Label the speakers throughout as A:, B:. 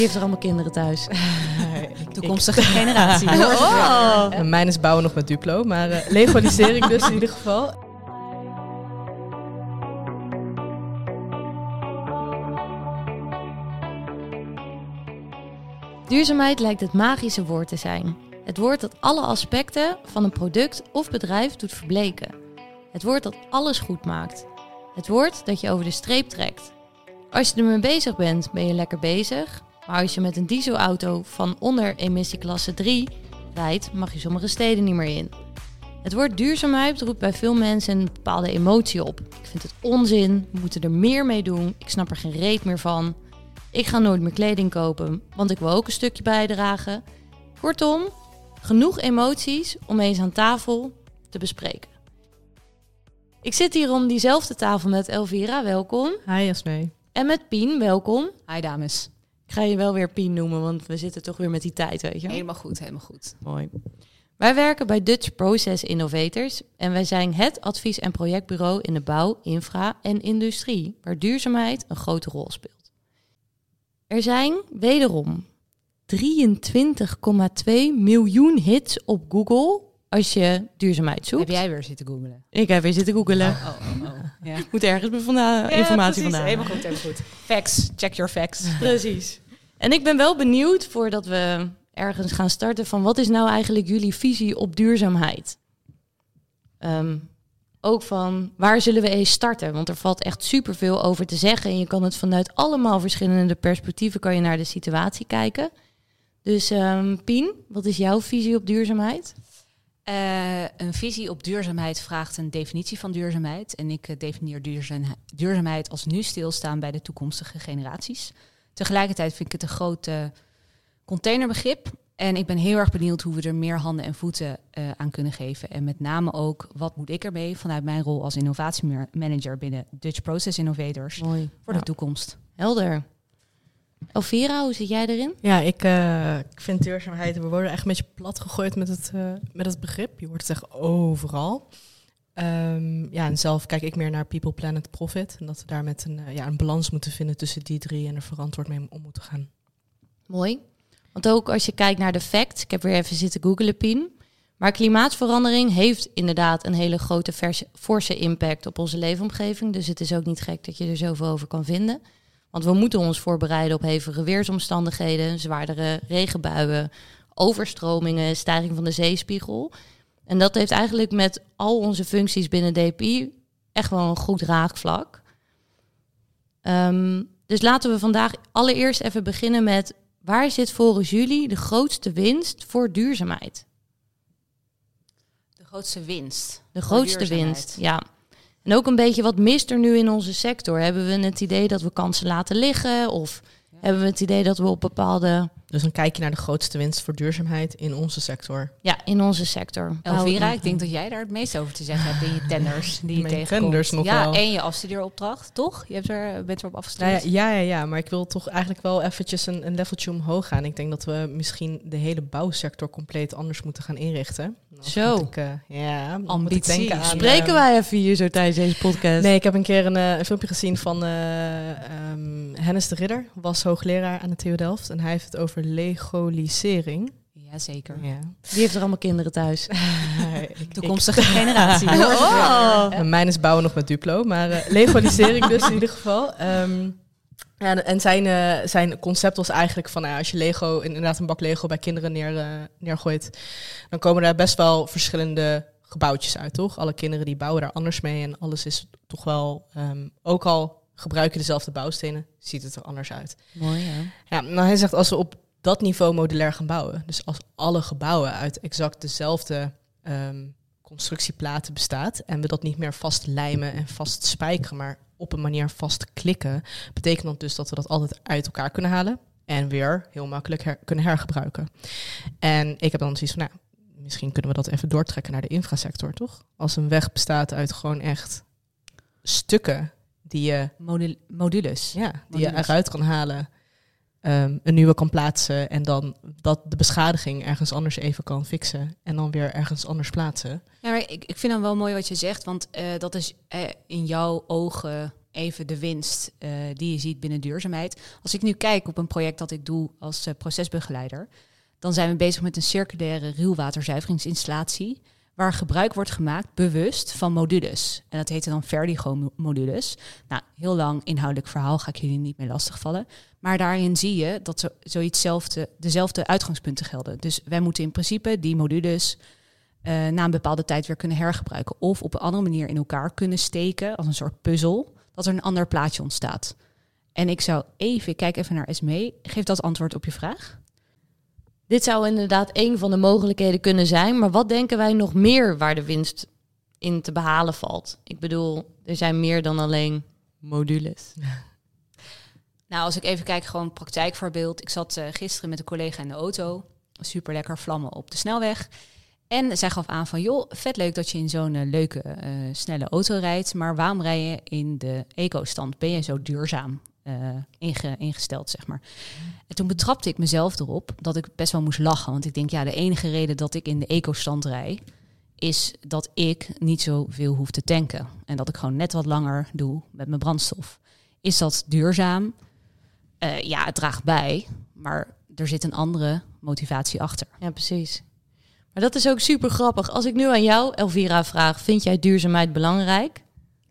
A: heeft er allemaal kinderen thuis.
B: Toekomstige generatie.
A: Oh.
C: Mijn is bouwen nog met Duplo, maar eh legalisering dus in ieder geval.
A: Duurzaamheid lijkt het magische woord te zijn. Het woord dat alle aspecten van een product of bedrijf doet verbleken. Het woord dat alles goed maakt. Het woord dat je over de streep trekt. Als je ermee bezig bent, ben je lekker bezig. Maar als je met een dieselauto van onder emissieklasse 3 rijdt, mag je sommige steden niet meer in. Het woord duurzaamheid roept bij veel mensen een bepaalde emotie op. Ik vind het onzin, we moeten er meer mee doen, ik snap er geen reet meer van. Ik ga nooit meer kleding kopen, want ik wil ook een stukje bijdragen. Kortom, genoeg emoties om eens aan tafel te bespreken. Ik zit hier om diezelfde tafel met Elvira, welkom.
C: Hi Jasmee.
A: En met Pien, welkom.
B: Hi dames.
A: Ik ga je wel weer Pien noemen, want we zitten toch weer met die tijd, weet je.
B: Helemaal goed, helemaal goed.
A: Mooi. Wij werken bij Dutch Process Innovators en wij zijn het advies- en projectbureau in de bouw, infra en industrie, waar duurzaamheid een grote rol speelt. Er zijn wederom 23,2 miljoen hits op Google als je duurzaamheid zoekt.
B: Heb jij weer zitten googelen?
A: Ik heb weer zitten googelen.
B: Oh, oh, oh. Ja.
A: Ik moet ergens vandaan, informatie vandaan.
B: Helemaal goed, helemaal goed. Facts, check your facts.
A: Precies. En ik ben wel benieuwd, voordat we ergens gaan starten, van wat is nou eigenlijk jullie visie op duurzaamheid? Ehm, ook van waar zullen we eens starten? Want er valt echt superveel over te zeggen. En je kan het vanuit allemaal verschillende perspectieven kan je naar de situatie kijken. Dus ehm, Pien, wat is jouw visie op duurzaamheid?
B: Eh, een visie op duurzaamheid vraagt een definitie van duurzaamheid. En ik eh, definieer duurzaamheid, duurzaamheid als nu stilstaan bij de toekomstige generaties. Tegelijkertijd vind ik het een groot eh, containerbegrip. En ik ben heel erg benieuwd hoe we er meer handen en voeten aan kunnen geven. En met name ook, wat moet ik ermee vanuit mijn rol als innovatiemanager binnen Dutch Process Innovators
A: Mooi.
B: voor de toekomst.
A: Helder. Elvira, hoe zit jij erin?
C: Ja, ik, eh, ik vind duurzaamheid, we worden echt een beetje plat gegooid met het, eh, met het begrip. Je hoort het echt overal. Ehm, ja, en zelf kijk ik meer naar people, planet, profit. En dat we daar met een, eh, ja, een balans moeten vinden tussen die drie en er verantwoord mee om moeten gaan.
A: Mooi. Want ook als je kijkt naar de facts, ik heb weer even zitten googelen, Pien. Maar klimaatverandering heeft inderdaad een hele grote verse, forse impact op onze leefomgeving. Dus het is ook niet gek dat je er zoveel over kan vinden. Want we moeten ons voorbereiden op hevige weersomstandigheden, zwaardere regenbuien, overstromingen, stijging van de zeespiegel. En dat heeft eigenlijk met al onze functies binnen DPI echt wel een goed raakvlak. Ehm, dus laten we vandaag allereerst even beginnen met waar zit volgens jullie de grootste winst voor duurzaamheid?
B: De grootste winst.
A: De grootste winst, ja. En ook een beetje wat mist er nu in onze sector? Hebben we het idee dat we kansen laten liggen? Of hebben we het idee dat we op bepaalde...
C: Dus dan kijk je naar de grootste winst voor duurzaamheid in onze sector.
A: Ja, in onze sector.
B: Elvira,
A: Nou,
B: ik denk dat jij daar het meest over te zeggen hebt in je tenders die je
C: Mijn
B: tegenkomt.
C: tenders nog
B: ja,
C: wel.
B: en je afstudeeropdracht, toch? Je hebt er, bent erop
C: Nou
B: afgestudeerd.
C: ja, ja, ja, ja, maar ik wil toch eigenlijk wel eventjes een, een leveltje omhoog gaan. Ik denk dat we misschien de hele bouwsector compleet anders moeten gaan inrichten.
A: Zo.
C: Ik, eh, ja, dan moet ik
B: Ambitie.
C: denken aan,
A: Spreken
C: eh,
A: wij even hier zo tijdens deze podcast?
C: Nee, ik heb een keer een, eh, een filmpje gezien van eh ehm, Hennis de Ridder, was hoogleraar aan de TU Delft. En hij heeft het over legalisering.
B: Jazeker.
C: Ja.
A: Die heeft er allemaal kinderen thuis.
B: Toekomstige generatie.
A: Oh.
C: Mijn is bouwen nog met Duplo, maar eh, legalisering dus in ieder geval. Ehm, ja, en- en zijn, eh, zijn concept was eigenlijk van, nou als je Lego, inderdaad een bak Lego bij kinderen neer, eh, neergooit, dan komen daar best wel verschillende gebouwtjes uit, toch? Alle kinderen die bouwen daar anders mee en alles is toch wel, ehm, ook al gebruik je dezelfde bouwstenen, ziet het er anders uit.
A: Mooi, ja.
C: Ja, maar hij zegt als we op dat niveau modulair gaan bouwen, dus als alle gebouwen uit exact dezelfde ehm, constructieplaten bestaat en we dat niet meer vastlijmen en vast spijkeren, maar op een manier vast klikken, betekent dat dus dat we dat altijd uit elkaar kunnen halen en weer heel makkelijk her- kunnen hergebruiken. En ik heb dan zoiets van, nou, misschien kunnen we dat even doortrekken naar de infrasector, toch? Als een weg bestaat uit gewoon echt stukken die je
B: Modul- modules.
C: ja, die je eruit kan halen, ehm, een nieuwe kan plaatsen en dan dat de beschadiging ergens anders even kan fixen en dan weer ergens anders plaatsen.
B: Ja, maar ik, ik vind dan wel mooi wat je zegt, want eh, dat is eh, in jouw ogen even de winst eh, die je ziet binnen duurzaamheid. Als ik nu kijk op een project dat ik doe als procesbegeleider, dan zijn we bezig met een circulaire ruwwaterzuiveringsinstallatie. Waar gebruik wordt gemaakt bewust van modules. En dat heet dan Verdigo-modules. Nou, heel lang inhoudelijk verhaal ga ik jullie niet meer lastigvallen. Maar daarin zie je dat zo, dezelfde uitgangspunten gelden. Dus wij moeten in principe die modules uh, na een bepaalde tijd weer kunnen hergebruiken. Of op een andere manier in elkaar kunnen steken, als een soort puzzel, dat er een ander plaatje ontstaat. En ik zou even, ik kijk even naar Esme, geef dat antwoord op je vraag.
A: Dit zou inderdaad een van de mogelijkheden kunnen zijn, maar wat denken wij nog meer waar de winst in te behalen valt? Ik bedoel, er zijn meer dan alleen modules.
B: Nou, als ik even kijk, gewoon praktijkvoorbeeld. Ik zat uh, gisteren met een collega in de auto. Super lekker vlammen op de snelweg. En zij gaf aan van, joh, vet leuk dat je in zo'n uh, leuke, uh, snelle auto rijdt. Maar waarom rij je in de eco-stand? Ben je zo duurzaam inge ingesteld, zeg maar? En toen betrapte ik mezelf erop dat ik best wel moest lachen. Want ik denk, ja, de enige reden dat ik in de eco-stand rij... is dat ik niet zoveel hoef te tanken. En dat ik gewoon net wat langer doe met mijn brandstof. Is dat duurzaam? Uh, ja, het draagt bij, maar er zit een andere motivatie achter.
A: Ja, precies. Maar dat is ook super grappig. Als ik nu aan jou, Elvira, vraag: vind jij duurzaamheid belangrijk?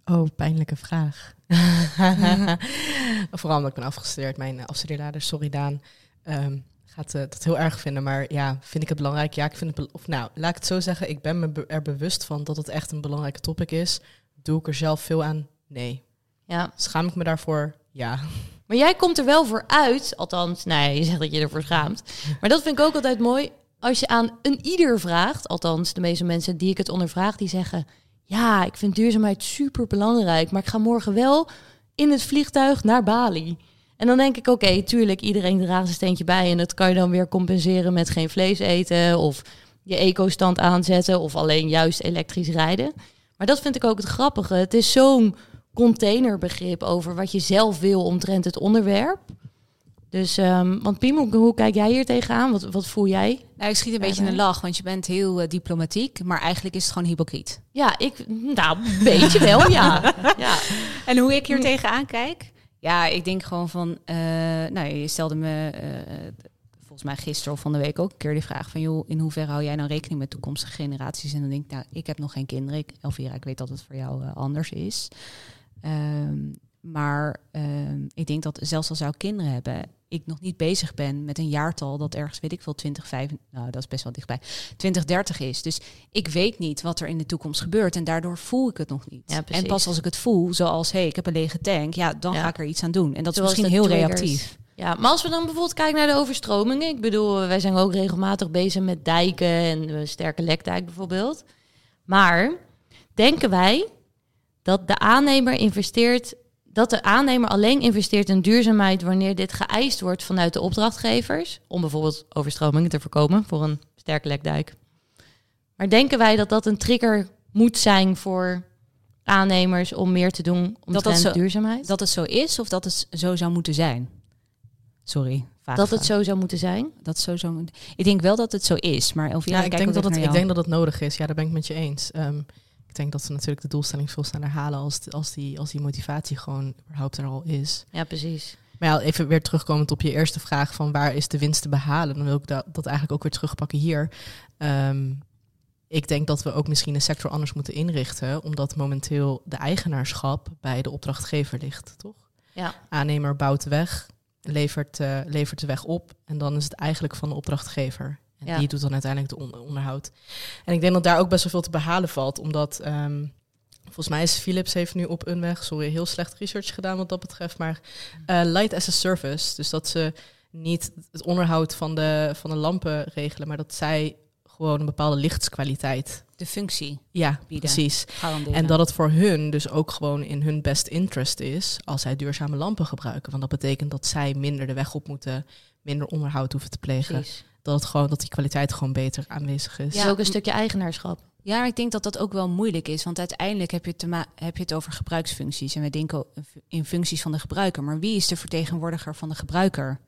C: Oh, pijnlijke vraag. Vooral omdat ik ben afgestudeerd. Mijn afstudeerleider, sorry Daan, um, gaat uh, dat heel erg vinden. Maar ja, vind ik het belangrijk? Ja, ik vind het. Of nou, laat ik het zo zeggen. Ik ben me be er bewust van dat het echt een belangrijke topic is. Doe ik er zelf veel aan? Nee. Ja. Schaam ik me daarvoor? Ja.
A: Maar jij komt er wel voor uit, althans, nee, je zegt dat je ervoor schaamt. Maar dat vind ik ook altijd mooi. Als je aan een ieder vraagt, althans de meeste mensen die ik het ondervraag, die zeggen: Ja, ik vind duurzaamheid super belangrijk, maar ik ga morgen wel in het vliegtuig naar Bali. En dan denk ik: Oké, tuurlijk, iedereen draagt een steentje bij en dat kan je dan weer compenseren met geen vlees eten of je eco-stand aanzetten of alleen juist elektrisch rijden. Maar dat vind ik ook het grappige. Het is zo'n containerbegrip over wat je zelf wil omtrent het onderwerp. Dus, um, want Piem, hoe, kijk jij hier tegenaan? Wat, wat voel jij?
B: Nou, ik schiet een beetje in de lach, want je bent heel uh, diplomatiek, maar eigenlijk is het gewoon hypocriet.
A: Ja, ik, nou, een beetje wel, ja. ja.
B: En hoe ik hier tegenaan kijk? Ja, ik denk gewoon van, uh, nou, je stelde me uh, volgens mij gisteren of van de week ook een keer die vraag van, joh, in hoeverre hou jij nou rekening met toekomstige generaties? En dan denk ik, nou, ik heb nog geen kinderen. Ik, Elvira, ik weet dat het voor jou anders is. Um, maar um, ik denk dat zelfs als zou kinderen hebben, ik nog niet bezig ben met een jaartal dat ergens, weet ik veel, 20, nou dat is best wel dichtbij, 2030 is. Dus ik weet niet wat er in de toekomst gebeurt en daardoor voel ik het nog niet. Ja, en pas als ik het voel, zoals hé, hey, ik heb een lege tank, ja, dan ja. ga ik er iets aan doen. En dat zoals is misschien heel triggers. reactief.
A: Ja, maar als we dan bijvoorbeeld kijken naar de overstromingen. Ik bedoel, wij zijn ook regelmatig bezig met dijken en een sterke lekdijk bijvoorbeeld. Maar denken wij dat de aannemer investeert, dat de aannemer alleen investeert in duurzaamheid wanneer dit geëist wordt vanuit de opdrachtgevers, om bijvoorbeeld overstromingen te voorkomen voor een sterke lekdijk. Maar denken wij dat dat een trigger moet zijn voor aannemers om meer te doen om dat zo, duurzaamheid?
B: Dat het zo is of dat het zo zou moeten zijn? Sorry.
A: Dat het zo zou moeten zijn?
B: Dat zo zou Ik denk wel dat het zo is, maar Elvira,
C: ja, ik, denk dat het, ik denk dat het nodig is. Ja, daar ben ik met je eens. Um, ik denk dat ze natuurlijk de doelstelling veel sneller halen als, als, die, als die motivatie gewoon überhaupt er al is.
A: Ja, precies.
C: Maar ja, even weer terugkomend op je eerste vraag van waar is de winst te behalen, dan wil ik dat, dat eigenlijk ook weer terugpakken hier. Um, ik denk dat we ook misschien een sector anders moeten inrichten, omdat momenteel de eigenaarschap bij de opdrachtgever ligt, toch?
A: Ja.
C: Aannemer bouwt weg, levert, uh, levert de weg op en dan is het eigenlijk van de opdrachtgever. En ja. die doet dan uiteindelijk de onderhoud. En ik denk dat daar ook best wel veel te behalen valt, omdat um, volgens mij is Philips heeft nu op een weg, sorry, heel slecht research gedaan wat dat betreft, maar uh, light as a service. Dus dat ze niet het onderhoud van de, van de lampen regelen, maar dat zij gewoon een bepaalde lichtskwaliteit.
B: De functie.
C: Ja, bieden, precies. En dat het voor hun dus ook gewoon in hun best interest is als zij duurzame lampen gebruiken. Want dat betekent dat zij minder de weg op moeten, minder onderhoud hoeven te plegen. Precies dat, het gewoon, dat die kwaliteit gewoon beter aanwezig is.
A: Ja, ook een stukje eigenaarschap.
B: Ja, ik denk dat dat ook wel moeilijk is. Want uiteindelijk heb je, het te heb je het over gebruiksfuncties. En we denken in functies van de gebruiker. Maar wie is de vertegenwoordiger van de gebruiker?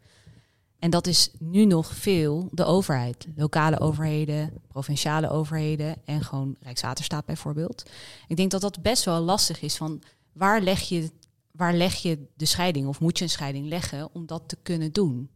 B: En dat is nu nog veel de overheid. Lokale overheden, provinciale overheden en gewoon Rijkswaterstaat bijvoorbeeld. Ik denk dat dat best wel lastig is van waar leg je waar leg je de scheiding of moet je een scheiding leggen om dat te kunnen doen?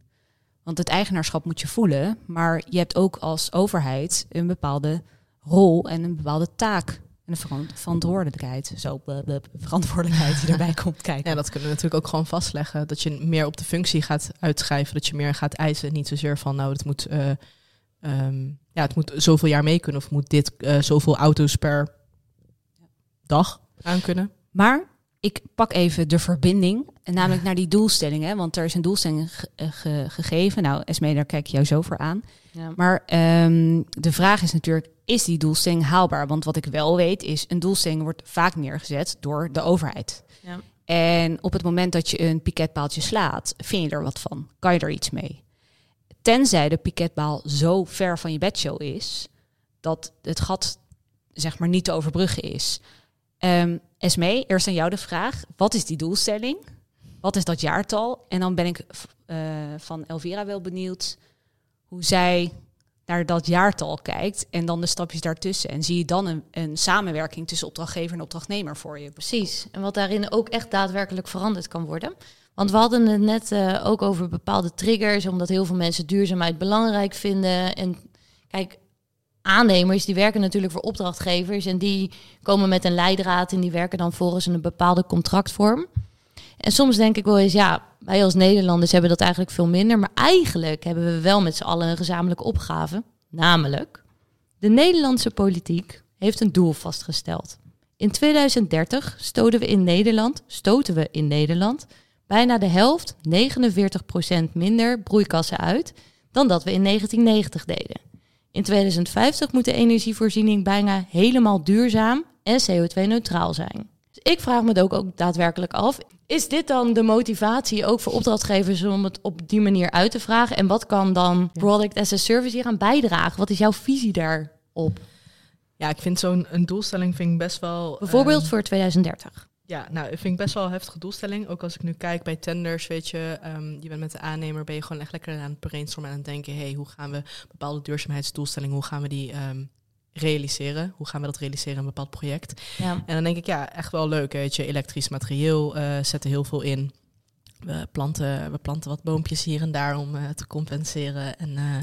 B: Want het eigenaarschap moet je voelen, maar je hebt ook als overheid een bepaalde rol en een bepaalde taak en een verantwoordelijkheid. Zo, de verantwoordelijkheid die erbij komt kijken.
C: Ja, dat kunnen we natuurlijk ook gewoon vastleggen. Dat je meer op de functie gaat uitschrijven. Dat je meer gaat eisen. Niet zozeer van, nou, het moet, uh, um, ja, het moet zoveel jaar mee kunnen. Of moet dit uh, zoveel auto's per dag aan kunnen.
B: Maar ik pak even de verbinding. En namelijk naar die doelstellingen. Want er is een doelstelling eh, gegeven. Nou, Esme, daar kijk je jou zo voor aan. Ja. Maar um, de vraag is natuurlijk, is die doelstelling haalbaar? Want wat ik wel weet is, een doelstelling wordt vaak neergezet door de overheid. Ja. En op het moment dat je een piketpaaltje slaat, vind je er wat van? Kan je er iets mee? Tenzij de piketpaal zo ver van je bedshow is, dat het gat zeg maar niet te overbruggen is. Um, Esme, eerst aan jou de vraag. Wat is die doelstelling? Wat is dat jaartal? En dan ben ik uh, van Elvira wel benieuwd hoe zij naar dat jaartal kijkt en dan de stapjes daartussen. En zie je dan een, een samenwerking tussen opdrachtgever en opdrachtnemer voor je.
A: Precies. En wat daarin ook echt daadwerkelijk veranderd kan worden. Want we hadden het net uh, ook over bepaalde triggers, omdat heel veel mensen duurzaamheid belangrijk vinden. En kijk, aannemers die werken natuurlijk voor opdrachtgevers en die komen met een leidraad en die werken dan volgens een bepaalde contractvorm. En soms denk ik wel eens, ja, wij als Nederlanders hebben dat eigenlijk veel minder. Maar eigenlijk hebben we wel met z'n allen een gezamenlijke opgave. Namelijk, de Nederlandse politiek heeft een doel vastgesteld. In 2030 stoten we in Nederland, stoten we in Nederland bijna de helft, 49% minder broeikassen uit dan dat we in 1990 deden. In 2050 moet de energievoorziening bijna helemaal duurzaam en CO2-neutraal zijn. Dus ik vraag me ook, ook daadwerkelijk af, is dit dan de motivatie ook voor opdrachtgevers om het op die manier uit te vragen? En wat kan dan Product as a Service hier aan bijdragen? Wat is jouw visie daarop?
C: Ja, ik vind zo'n een doelstelling vind ik best wel.
A: Bijvoorbeeld ehm, voor 2030.
C: Ja, nou, ik vind ik best wel een heftige doelstelling. Ook als ik nu kijk bij tenders, weet je, um, je bent met de aannemer, ben je gewoon echt lekker aan het brainstormen en aan het denken, hey, hoe gaan we bepaalde duurzaamheidsdoelstellingen, hoe gaan we die ehm, realiseren? Hoe gaan we dat realiseren in een bepaald project? Ja. En dan denk ik, ja, echt wel leuk, weet je, elektrisch materieel uh, zetten heel veel in. We planten, we planten wat boompjes hier en daar om uh, te compenseren. En, uh,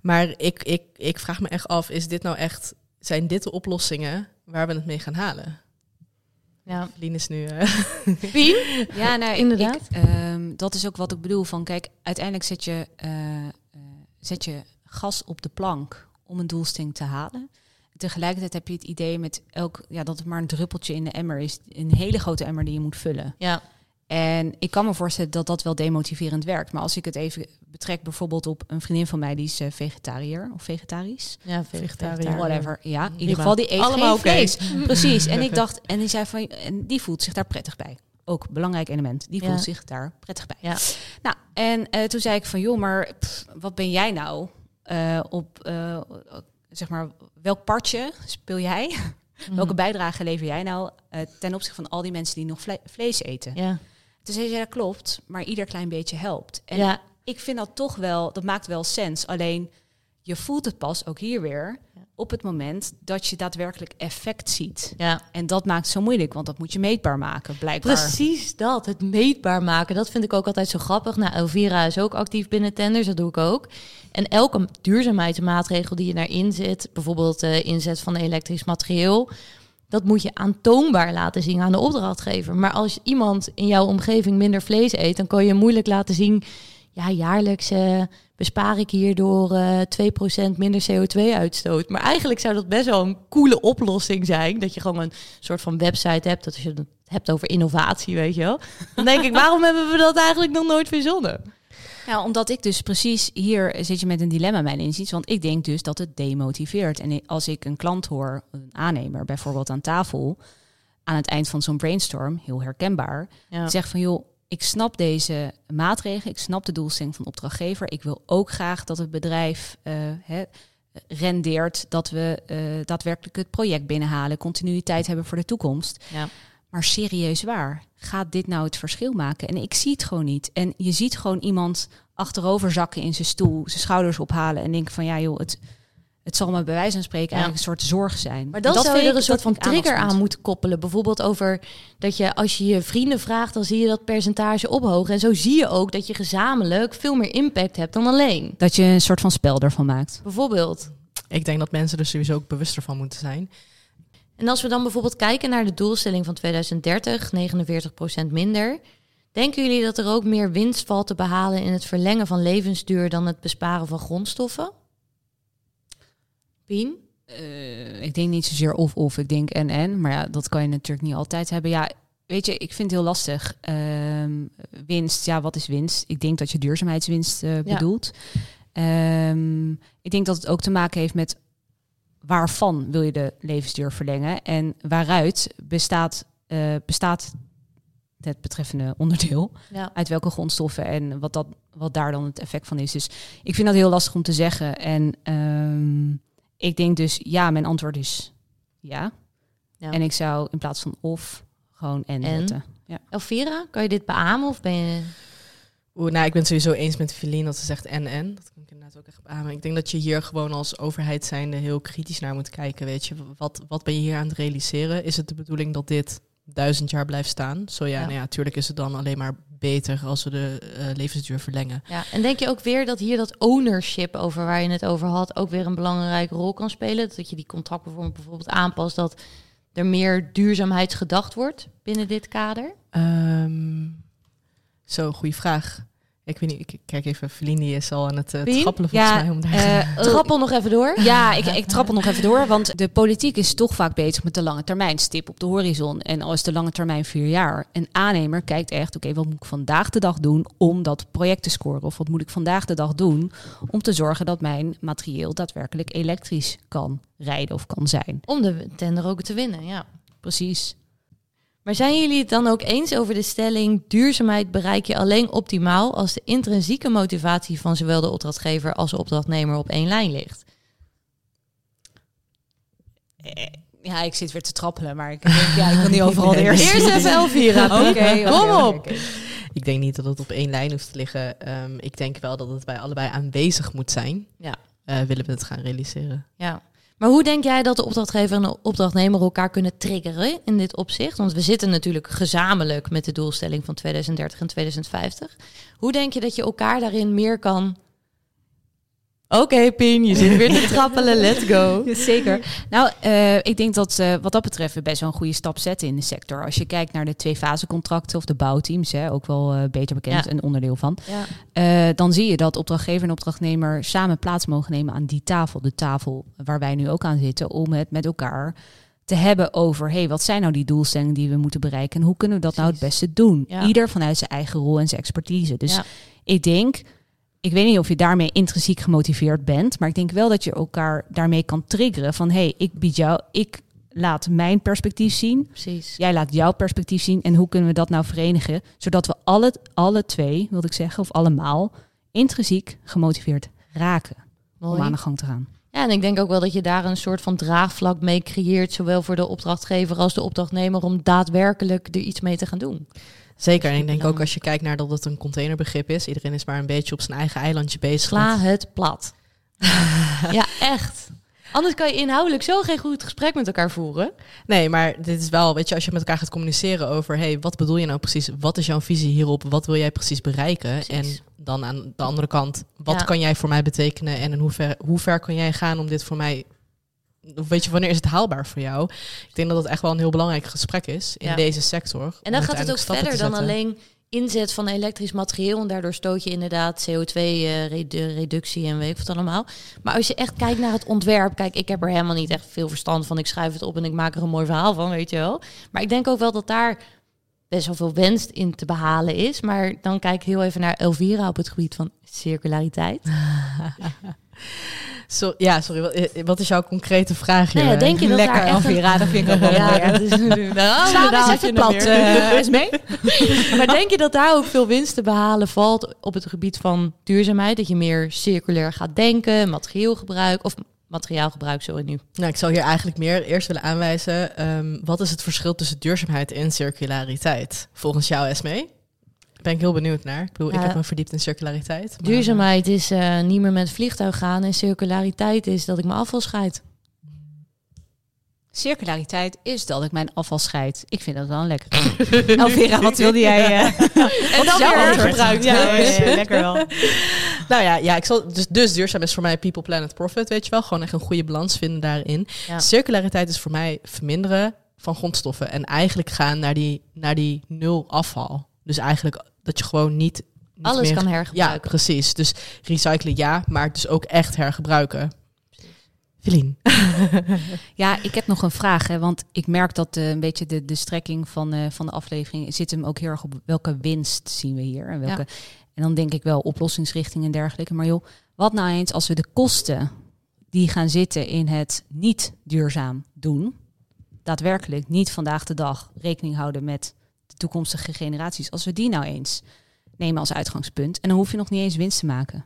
C: maar ik, ik, ik vraag me echt af, is dit nou echt, zijn dit de oplossingen waar we het mee gaan halen? Ja. Lien is nu.
A: Wie?
B: Ja, nou, inderdaad. Ik, um, dat is ook wat ik bedoel. Van kijk, uiteindelijk zet je, zet je gas op de plank om een doelstelling te halen. Tegelijkertijd heb je het idee met elk, ja, dat het maar een druppeltje in de emmer is. Een hele grote emmer die je moet vullen. Ja. En ik kan me voorstellen dat dat wel demotiverend werkt. Maar als ik het even betrek bijvoorbeeld op een vriendin van mij, die is uh, vegetariër of vegetarisch.
A: Ja, vegetariër.
B: Whatever. Ja, in ieder geval die eet Allemaal geen vlees. Precies. En ik dacht, en die zei van, en die voelt zich daar prettig bij. Ook belangrijk element. Die voelt zich daar prettig bij. Ja. Nou, en uh, toen zei ik van, joh, maar wat ben jij nou? uh, op, uh, zeg maar, welk partje speel jij? Mm. Welke bijdrage lever jij nou ten opzichte van al die mensen die nog vle vlees eten? Ja. Toen zei ze, dat klopt, maar ieder klein beetje helpt. En ja. ik vind dat toch wel, dat maakt wel sens. Alleen, je voelt het pas, ook hier weer, op het moment dat je daadwerkelijk effect ziet. Ja. En dat maakt het zo moeilijk, want dat moet je meetbaar maken, blijkbaar.
A: Precies dat, het meetbaar maken. Dat vind ik ook altijd zo grappig. Nou, Elvira is ook actief binnen tenders, dat doe ik ook. En elke duurzaamheidsmaatregel die je naar inzet, bijvoorbeeld de uh, inzet van elektrisch materieel, dat moet je aantoonbaar laten zien aan de opdrachtgever. Maar als iemand in jouw omgeving minder vlees eet, dan kan je moeilijk laten zien, ja, jaarlijks... Uh, bespaar ik hierdoor uh, eh, 2% minder CO2-uitstoot. Maar eigenlijk zou dat best wel een coole oplossing zijn. Dat je gewoon een soort van website hebt. Dat als je het hebt over innovatie, weet je wel. Dan denk ik, waarom hebben we dat eigenlijk nog nooit verzonnen?
B: Ja, omdat ik dus precies hier zit je met een dilemma, mijn inziens. Want ik denk dus dat het demotiveert. En als ik een klant hoor, een aannemer bijvoorbeeld aan tafel, aan het eind van zo'n brainstorm, heel herkenbaar, ja. zegt van joh, ik snap deze maatregelen, ik snap de doelstelling van opdrachtgever. Ik wil ook graag dat het bedrijf uh, rendeert, dat we uh, daadwerkelijk het project binnenhalen, continuïteit hebben voor de toekomst. Ja. Maar serieus waar, gaat dit nou het verschil maken? En ik zie het gewoon niet. En je ziet gewoon iemand achterover zakken in zijn stoel, zijn schouders ophalen en denken van ja joh, het, het zal me bij wijze van spreken
A: Ja.
B: eigenlijk een soort zorg zijn.
A: Maar dan
B: dat
A: zou je er een soort van trigger aan
B: aandachtspunt.
A: moeten koppelen. Bijvoorbeeld over dat je als je je vrienden vraagt, dan zie je dat percentage ophogen. En zo zie je ook dat je gezamenlijk veel meer impact hebt dan alleen.
B: Dat je een soort van spel ervan maakt.
A: Bijvoorbeeld.
C: Ik denk dat mensen er sowieso ook bewuster van moeten zijn.
A: En als we dan bijvoorbeeld kijken naar de doelstelling van 2030, 49% minder. Denken jullie dat er ook meer winst valt te behalen in het verlengen van levensduur dan het besparen van grondstoffen? Pien?
B: Eh, ik denk niet zozeer of-of, ik denk en-en. Maar ja, dat kan je natuurlijk niet altijd hebben. Ja, weet je, ik vind het heel lastig. Ehm, winst, ja, wat is winst? Ik denk dat je duurzaamheidswinst eh, bedoelt. Ehm, ik denk dat het ook te maken heeft met waarvan wil je de levensduur verlengen en waaruit bestaat, eh, bestaat het betreffende onderdeel.
A: Ja.
B: Uit welke grondstoffen en wat, dat, wat daar dan het effect van is. Dus ik vind dat heel lastig om te zeggen. En ehm, ik denk dus, ja, mijn antwoord is ja.
A: Ja.
B: En ik zou in plaats van of gewoon en,
A: En? Elvira, kan je dit beamen of ben je...
C: Oeh, nou, ik ben het sowieso eens met Feline dat ze zegt en en. Dat kan ik inderdaad ook echt beamen. Ik denk dat je hier gewoon als overheid zijnde heel kritisch naar moet kijken. Weet je, wat, wat ben je hier aan het realiseren? Is het de bedoeling dat dit duizend jaar blijft staan? Zo ja,
A: Ja.
C: nou ja, natuurlijk is het dan alleen maar beter als we de eh, levensduur verlengen.
A: Ja, en denk je ook weer dat hier dat ownership over waar je het over had ook weer een belangrijke rol kan spelen? Dat je die contractvorm bijvoorbeeld aanpast, dat er meer duurzaamheidsgedacht wordt binnen dit kader?
C: Ehm, zo, goede vraag. Ik weet niet, ik kijk even, Feline die is al aan het uh,
A: Pien?
C: trappelen volgens
B: Ja,
C: mij. Om daar
B: Eh,
A: Trappel nog even door.
B: Ja, ik, ik trap er nog even door. Want de politiek is toch vaak bezig met de lange termijn. Stip op de horizon. En al is de lange termijn vier jaar. Een aannemer kijkt echt, oké, wat moet ik vandaag de dag doen om dat project te scoren? Of wat moet ik vandaag de dag doen om te zorgen dat mijn materieel daadwerkelijk elektrisch kan rijden of kan zijn?
A: Om de tender ook te winnen, ja.
B: Precies.
A: Maar zijn jullie het dan ook eens over de stelling: duurzaamheid bereik je alleen optimaal als de intrinsieke motivatie van zowel de opdrachtgever als de opdrachtnemer op één lijn ligt?
B: Ja, ik zit weer te trappelen, maar ik denk, ja, ik wil niet overal de eerste.
A: Eerst even Elvira.
B: Oké,
A: kom op.
C: Ik denk niet dat het op één lijn hoeft te liggen. Ehm, ik denk wel dat het bij allebei aanwezig moet zijn.
A: Ja.
C: Eh, willen we het gaan realiseren?
A: Ja. Maar hoe denk jij dat de opdrachtgever en de opdrachtnemer elkaar kunnen triggeren in dit opzicht? Want we zitten natuurlijk gezamenlijk met de doelstelling van 2030 en 2050. Hoe denk je dat je elkaar daarin meer kan... Oké, Pien, je zit weer te trappelen. Let's go.
B: Zeker. Nou, eh, ik denk dat eh, wat dat betreft we best wel een goede stap zetten in de sector. Als je kijkt naar de twee-fase-contracten of de bouwteams, hè, ook wel eh, beter bekend,
A: Ja.
B: een onderdeel van.
A: Ja.
B: dan zie je dat opdrachtgever en opdrachtnemer samen plaats mogen nemen aan die tafel. De tafel waar wij nu ook aan zitten, om het met elkaar te hebben over, hey, wat zijn nou die doelstellingen die we moeten bereiken en hoe kunnen we dat nou het beste doen?
A: Ja.
B: Ieder vanuit zijn eigen rol en zijn expertise. Dus ik denk, ik weet niet of je daarmee intrinsiek gemotiveerd bent, maar ik denk wel dat je elkaar daarmee kan triggeren van, hey, ik bied jou, ik laat mijn perspectief zien,
A: Precies.
B: jij laat jouw perspectief zien en hoe kunnen we dat nou verenigen, zodat we alle, alle twee, wil ik zeggen, of allemaal, intrinsiek gemotiveerd raken om
A: Mooi.
B: aan de gang te gaan.
A: Ja, en ik denk ook wel dat je daar een soort van draagvlak mee creëert, zowel voor de opdrachtgever als de opdrachtnemer, om daadwerkelijk er iets mee te gaan doen.
C: Zeker. En ik denk ook als je kijkt naar dat het een containerbegrip is. Iedereen is maar een beetje op zijn eigen eilandje bezig.
A: Sla het plat. ja, echt. Anders kan je inhoudelijk zo geen goed gesprek met elkaar voeren.
C: Nee, maar dit is wel, weet je, als je met elkaar gaat communiceren over, hey, wat bedoel je nou precies? Wat is jouw visie hierop? Wat wil jij precies bereiken?
A: Precies.
C: En dan aan de andere kant, wat
A: Ja.
C: kan jij voor mij betekenen? En in hoever, hoe ver kan jij gaan om dit voor mij... Weet je, wanneer is het haalbaar voor jou? Ik denk dat het echt wel een heel belangrijk gesprek is in
A: Ja.
C: deze sector.
A: En dan gaat het ook verder dan alleen inzet van elektrisch materieel. En daardoor stoot je inderdaad CO2-reductie en weet ik wat allemaal. Maar als je echt kijkt naar het ontwerp. Kijk, ik heb er helemaal niet echt veel verstand van. Ik schrijf het op en ik maak er een mooi verhaal van, weet je wel. Maar ik denk ook wel dat daar best wel veel winst in te behalen is. Maar dan kijk ik heel even naar Elvira op het gebied van circulariteit.
C: So, ja, sorry, wat, eh, wat is jouw concrete vraag hier?
A: Nou ja, denk je dat
B: Lekker,
A: daar een-
B: vind ik ook wel
A: Ja,
B: mooi.
A: dat is natuurlijk... Nou,
B: even plat, eh, is mee?
A: Maar denk je dat daar ook veel winst te behalen valt op het gebied van duurzaamheid? Dat je meer circulair gaat denken, materiaalgebruik of materiaalgebruik, sorry nu.
C: Nou, ik zou hier eigenlijk meer eerst willen aanwijzen. ehm, wat is het verschil tussen duurzaamheid en circulariteit? Volgens jou, Esmee? Ben ik heel benieuwd naar. Ik bedoel,
A: Ja.
C: ik heb me verdiept in circulariteit. maar-
A: Duurzaamheid is eh, niet meer met vliegtuig gaan en circulariteit is dat ik mijn afval scheid.
B: Circulariteit is dat ik mijn afval scheid. Ik vind dat wel een lekker. Elvira, wat wilde jij? eh,
A: En
B: antwoord?
A: gebruikt.
B: Ja, ja, ja, lekker wel.
C: Nou ja, ja ik zal, dus, dus duurzaam is voor mij people, planet, profit, weet je wel. Gewoon echt een goede balans vinden daarin.
A: Ja.
C: Circulariteit is voor mij verminderen van grondstoffen. En eigenlijk gaan naar die, naar die nul afval. Dus eigenlijk dat je gewoon niet... niet
A: Alles
C: meer-
A: kan
C: Ja,
A: hergebruiken.
C: precies. Dus recyclen ja, maar dus ook echt hergebruiken. Filien.
B: Ja, ik heb nog een vraag. Hè, want ik merk dat eh, een beetje de, de strekking van, eh, van de aflevering zit hem ook heel erg op welke winst zien we hier. En, welke, en dan denk ik wel oplossingsrichting en dergelijke. Maar joh, wat nou eens als we de kosten die gaan zitten in het niet duurzaam doen, daadwerkelijk niet vandaag de dag rekening houden met toekomstige generaties. Als we die nou eens nemen als uitgangspunt. En dan hoef je nog niet eens winst te maken.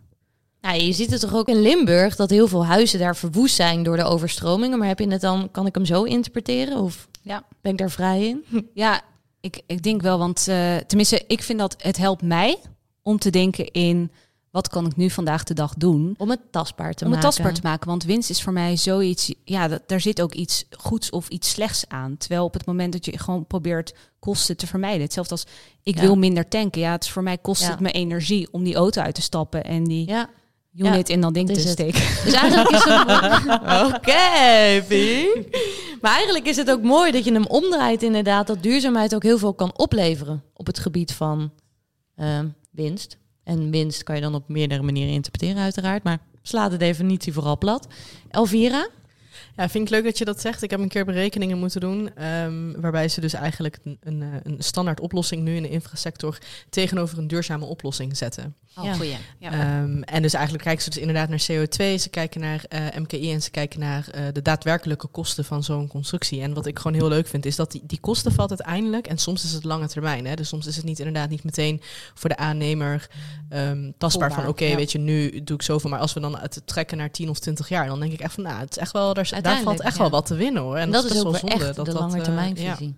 A: Nou, je ziet het toch ook in Limburg dat heel veel huizen daar verwoest zijn door de overstromingen. Maar heb je het dan, kan ik hem zo interpreteren? Of
B: Ja.
A: ben ik daar vrij in?
B: Ja, ik, ik denk wel, want eh, tenminste, ik vind dat het helpt mij om te denken in wat kan ik nu vandaag de dag doen
A: Om het tastbaar te
B: om het
A: maken.
B: tastbaar te maken. Want winst is voor mij zoiets, ja, dat, daar zit ook iets goeds of iets slechts aan. Terwijl op het moment dat je gewoon probeert kosten te vermijden, hetzelfde als ik
A: Ja.
B: wil minder tanken. Ja, het is voor mij kost
A: Ja.
B: het me energie om die auto uit te stappen en die
A: Ja,
B: unit in dat ding
A: dat
B: te steken.
A: dus eigenlijk is het... Oké. Maar eigenlijk is het ook mooi dat je hem omdraait inderdaad. Dat duurzaamheid ook heel veel kan opleveren op het gebied van ehm, winst. En winst kan je dan op meerdere manieren interpreteren uiteraard. Maar sla de definitie vooral plat. Elvira?
C: Ja, vind ik leuk dat je dat zegt. Ik heb een keer berekeningen moeten doen. ehm, waarbij ze dus eigenlijk een, een, eh, een standaard oplossing nu in de infrasector tegenover een duurzame oplossing zetten.
B: Oh,
A: Ja.
B: goeie. Ja.
C: Ehm, en dus eigenlijk kijken ze dus inderdaad naar CO2, ze kijken naar eh, MKI en ze kijken naar eh, de daadwerkelijke kosten van zo'n constructie. En wat ik gewoon heel leuk vind, is dat die, die kosten valt uiteindelijk, en soms is het lange termijn, hè, dus soms is het niet inderdaad niet meteen voor de aannemer ehm, tastbaar van oké,
B: ja.
C: weet je, nu doe ik zoveel, maar als we dan het trekken naar 10 of 20 jaar, dan denk ik echt van, nou, het is echt wel, daar, daar valt echt
A: ja.
C: wel wat te winnen hoor. En,
A: En dat is ook
C: zonde
A: echt
C: dat
A: de
C: dat,
A: lange
C: eh,
A: termijn
C: ja.
A: visie.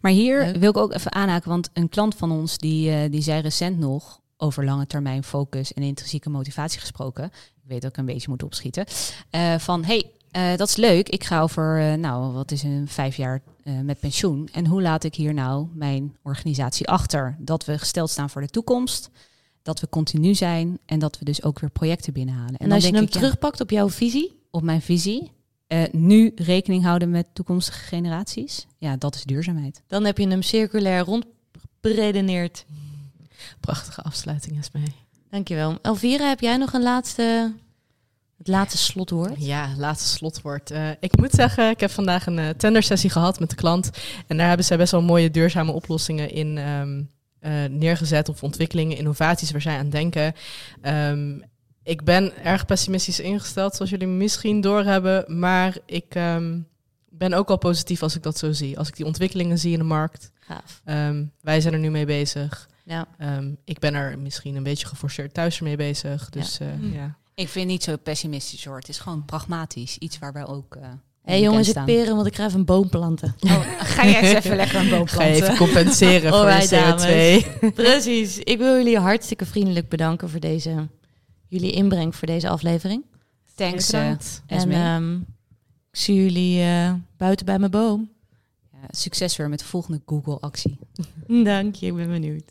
B: Maar hier
A: Leuk.
B: wil ik ook even aanhaken, want een klant van ons die, eh, die zei recent nog over lange termijn focus en intrinsieke motivatie gesproken. Ik weet dat ik een beetje moet opschieten. eh, van hey, eh, dat is leuk. Ik ga over, nou, wat is een vijf jaar eh, met pensioen. En hoe laat ik hier nou mijn organisatie achter? Dat we gesteld staan voor de toekomst. Dat we continu zijn en dat we dus ook weer projecten binnenhalen.
A: En,
B: dan
A: als je
B: denk
A: hem
B: ik,
A: terugpakt op jouw visie,
B: op mijn visie, eh, nu rekening houden met toekomstige generaties. Ja, dat is duurzaamheid.
A: dan heb je hem circulair rondberedeneerd.
C: Prachtige afsluiting is mee.
A: Dankjewel. Elvira, heb jij nog een laatste, het laatste slotwoord?
C: Ja, laatste slotwoord. Eh, ik moet zeggen, ik heb vandaag een eh, tendersessie gehad met de klant. En daar hebben zij best wel mooie duurzame oplossingen in ehm, eh, neergezet. Of ontwikkelingen, innovaties waar zij aan denken. Ehm, ik ben erg pessimistisch ingesteld, zoals jullie misschien doorhebben. Maar ik ehm, ben ook al positief als ik dat zo zie. Als ik die ontwikkelingen zie in de markt.
A: Gaaf.
C: Ehm, wij zijn er nu mee bezig.
A: Ja.
C: Ehm, ik ben er misschien een beetje geforceerd thuis mee bezig. Dus ja.
A: Mm.
C: ja.
B: Ik vind niet zo pessimistisch hoor. Het is gewoon pragmatisch. Iets waar wij ook. eh
A: Hé hey, jongens, ik peren, want ik ga even een boom planten.
B: Oh, ga jij eens even lekker een boom
C: Ga je even
B: planten?
C: compenseren voor
A: Alright,
C: de CO2.
A: Precies. Ik wil jullie hartstikke vriendelijk bedanken voor deze, jullie inbreng voor deze aflevering.
B: Thanks, eh,
C: Bedankt.
A: En ehm, ik zie jullie eh, buiten bij mijn boom.
B: Ja, succes weer met de volgende Google-actie.
A: Dank je, ik ben benieuwd.